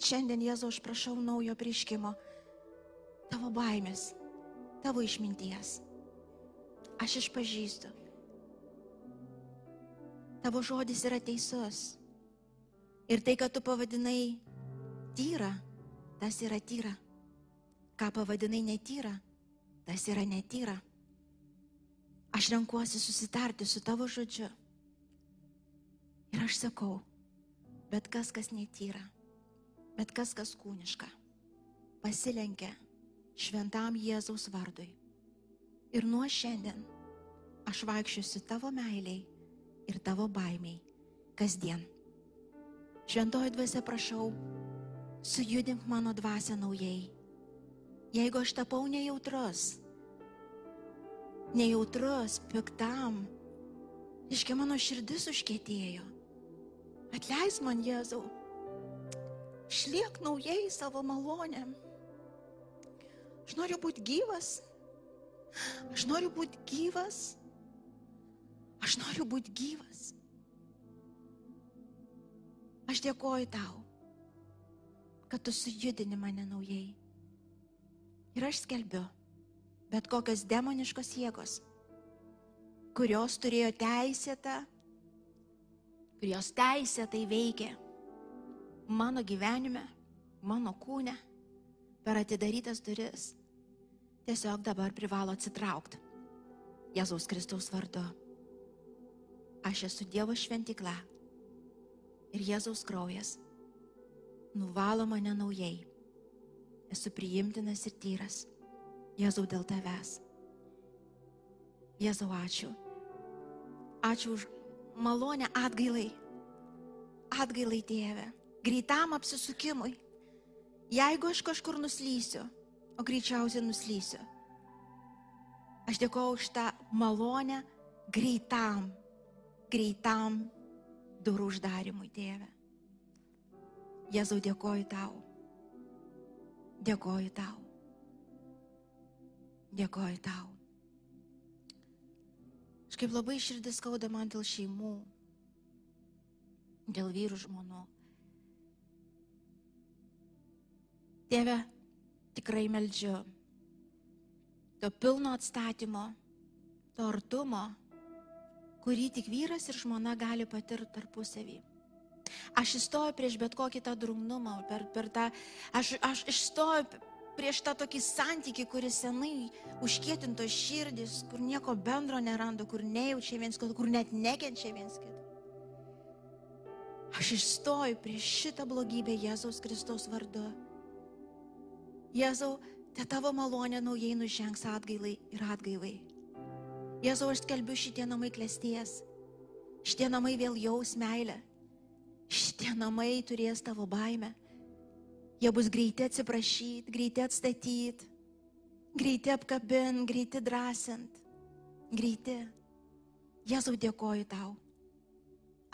Speaker 1: Šiandien Jėzau aš prašau naujo prieškimo. Tavo baimės, tavo išminties aš išpažįstu. Tavo žodis yra teisus. Ir tai, kad tu pavadinai tyra, tas yra tyra. Ką pavadinai netyra, tas yra netyra. Aš renkuosi susitarti su tavo žodžiu. Ir aš sakau, bet kas, kas netyra, bet kas, kas kūniška, pasilenkia šventam Jėzaus vardui Ir nuo šiandien aš vaikščiosiu tavo meiliai ir tavo baimiai kasdien. Šventoji dvasia prašau, sujudink mano dvasę naujai. Jeigu aš tapau nejautrus, nejautrus, piktam, iškia mano širdis užkėtėjo. Atleis man Jėzau, šliek naujai savo malonėm. Aš noriu būti gyvas, Aš noriu būti gyvas. Aš noriu būti gyvas. Aš dėkoju tau, kad tu sujudini mane naujai. Ir aš skelbiu, bet kokios demoniškos jėgos, kurios turėjo teisėtą, kurios teisėtai veikia mano gyvenime, mano kūne, per atidarytas duris tiesiog dabar privalo atsitraukti. Jėzaus Kristaus vardu. Aš esu Dievo šventikla ir Jėzaus kraujas nuvalo mane naujai. Esu priimtinas ir tyras. Jėzau dėl tavęs. Jėzau, ačiū. Ačiū už malonę atgailai. Atgailai, tėve. Greitam apsisukimui. Jeigu aš kažkur nuslysiu, o greičiausiai nuslysiu. Aš dėkoju už tą malonę greitam, greitam durų uždarimui, tėve. Jėzau, dėkoju tau. Dėkoju tau. Dėkoju tau. Aš kaip labai širdis skauda man dėl šeimų, dėl vyrų žmonų. Tėve, tikrai meldžiu to pilno atstatymo, to artumo, kurį tik vyras ir žmona gali patirti tarpusavį. Aš įstoju prieš bet kokį tą drungnumą, per, per tą, aš, aš išstoju prieš tą tokį santykį, kuris senai užkietinto širdis, kur nieko bendro neranda, kur nejaučia viens kito, kur net nekenčia viens kito. Aš išstoju prieš šitą blogybę Jėzaus Kristaus vardu. Jėzau, te tavo malonė naujai nužengs atgailai ir atgailai. Jėzau, aš skelbiu šitie namai klesties. Šitie namai vėl jaus meilę. Šitie namai turės tavo baimę. Jie bus greiti atsiprašyti, greiti atstatyti, greiti apkabinti, greiti drąsint. Greiti. Jėzau, dėkoju tau.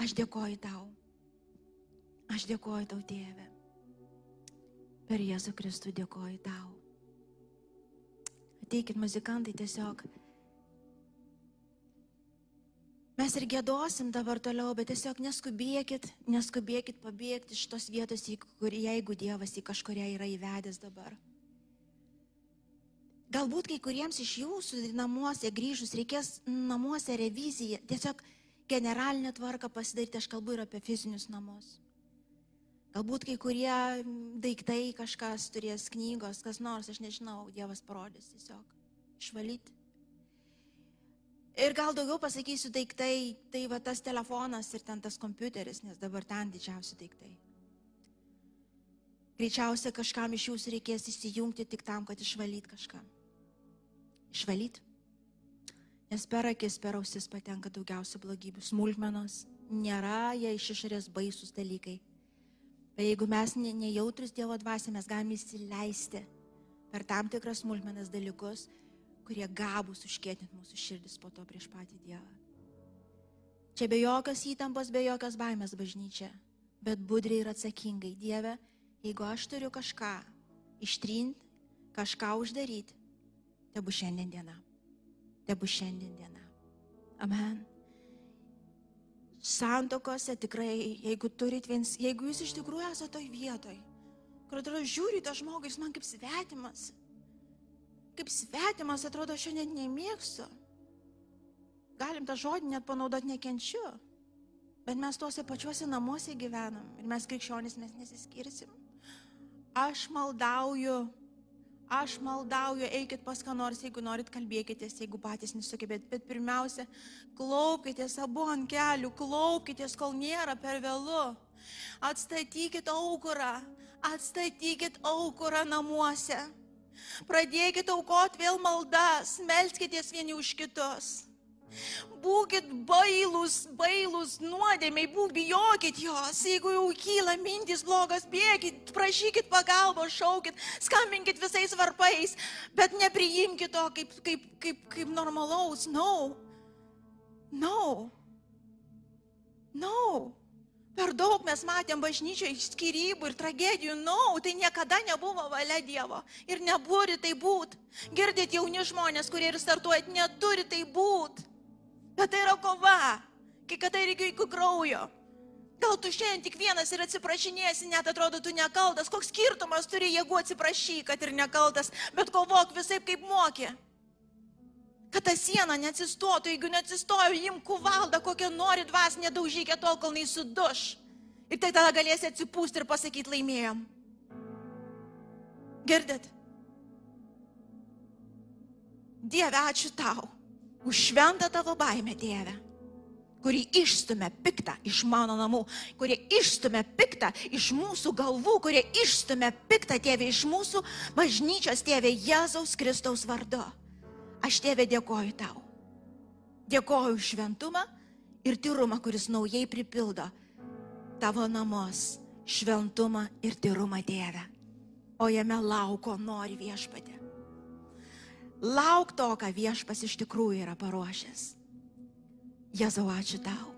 Speaker 1: Aš dėkoju tau. Aš dėkoju tau, tėve. Per Jėzų Kristų dėkoju tau. Ateikit muzikantai tiesiog. Mes ir gėdosim dabar toliau, bet tiesiog neskubėkit, neskubėkit pabėgti iš tos vietos, kur jeigu Dievas į kažkuria yra įvedęs dabar. Galbūt kai kuriems iš jūsų namuose grįžus reikės namuose reviziją, tiesiog generalinę tvarką pasidaryti, aš kalbu ir apie fizinius namus. Galbūt kai kurie daiktai kažkas turės knygos, kas nors, aš nežinau, Dievas parodys tiesiog išvalyti Ir gal daugiau pasakysiu daiktai, tai va tas telefonas ir ten tas kompiuteris, nes dabar ten didžiausi daiktai. Greičiausiai kažkam iš jūsų reikės įsijungti tik tam, kad išvalyt kažką. Išvalyt. Nes per akis, per ausis patenka daugiausia blogybių. Smulkmenos nėra jie iš išorės baisus dalykai. Bet jeigu mes nejautrus Dievo dvasia, mes galime įsileisti per tam tikras smulkmenas dalykus, kurie gabus užkėtinti mūsų širdis po to prieš patį Dievą. Čia be jokios įtampos, be jokios baimės bažnyčia, bet budriai ir atsakingai. Dieve, jeigu aš turiu kažką ištrinti, kažką uždaryti, te bus šiandien diena. Te bus šiandien diena. Amen. Santokose tikrai, jeigu turit viens, jeigu jūs iš tikrųjų esate toj vietoj, kur atrodo žiūrite žmogui, jis man kaip svetimas, kaip svetimas, atrodo, aš jo net nemėgstu. Galim tą žodį net panaudoti nekenčiu. Bet mes tuose pačiuose namuose gyvenam ir mes krikščionys mes nesiskirsim. Aš maldauju, aš maldauju, eikit pas ką nors, jeigu norit kalbėkitės, jeigu patys nesugebėt. Bet pirmiausia, klaupkitės abu ant kelių, klaupkitės, kol nėra per vėlu. Atstatykit aukurą, atstatykit aukurą namuose. Pradėkite aukoti vėl maldas, melskitės vieni už kitus. Būkit bailus, bailus nuodėmiai, būk bijokit jos. Jeigu jau kyla mintis blogas, bėgit, prašykit pagalbos, šaukit, skambinkit visais varpais, bet nepriimkit to kaip, kaip, kaip, kaip normalaus. No. No. No. Per daug mes matėm bažnyčioje skirybų ir tragedijų, na, no, tai niekada nebuvo valia Dievo ir nebūri tai būt. Girdit jauni žmonės, kurie ir startuojat, neturi tai būt. Bet tai yra kova, kai kada reikia iki kraujo. Gal tu šiandien tik vienas ir atsiprašinėsi, net atrodo, tu nekaltas. Koks skirtumas turi jėgų atsiprašy, kad ir nekaltas, bet kovok visai kaip mokė kad ta siena neatsistotų, jeigu neatsistojo, imk kuvaldą, kokią nori dvasinę daužykę tol, kol neįsiduš. Ir tai tada galėsi atsipūsti ir pasakyti laimėjom. Girdit? Dieve, ačiū tau už šventą tavo baimę, Dieve, kuri išstumia piktą iš mano namų, kurie išstumia piktą iš mūsų galvų, kurie išstumia piktą, Dieve, iš mūsų bažnyčios, Dieve, Jėzaus Kristaus vardu. Aš tėvė dėkoju tau. Dėkoju už šventumą ir tyrumą, kuris naujai pripildo tavo namus. Šventumą ir tyrumą Dieve. O jame lauko nori viešpatė. Lauk to, ką viešpas iš tikrųjų yra paruošęs. Jėzau, ačiū tau.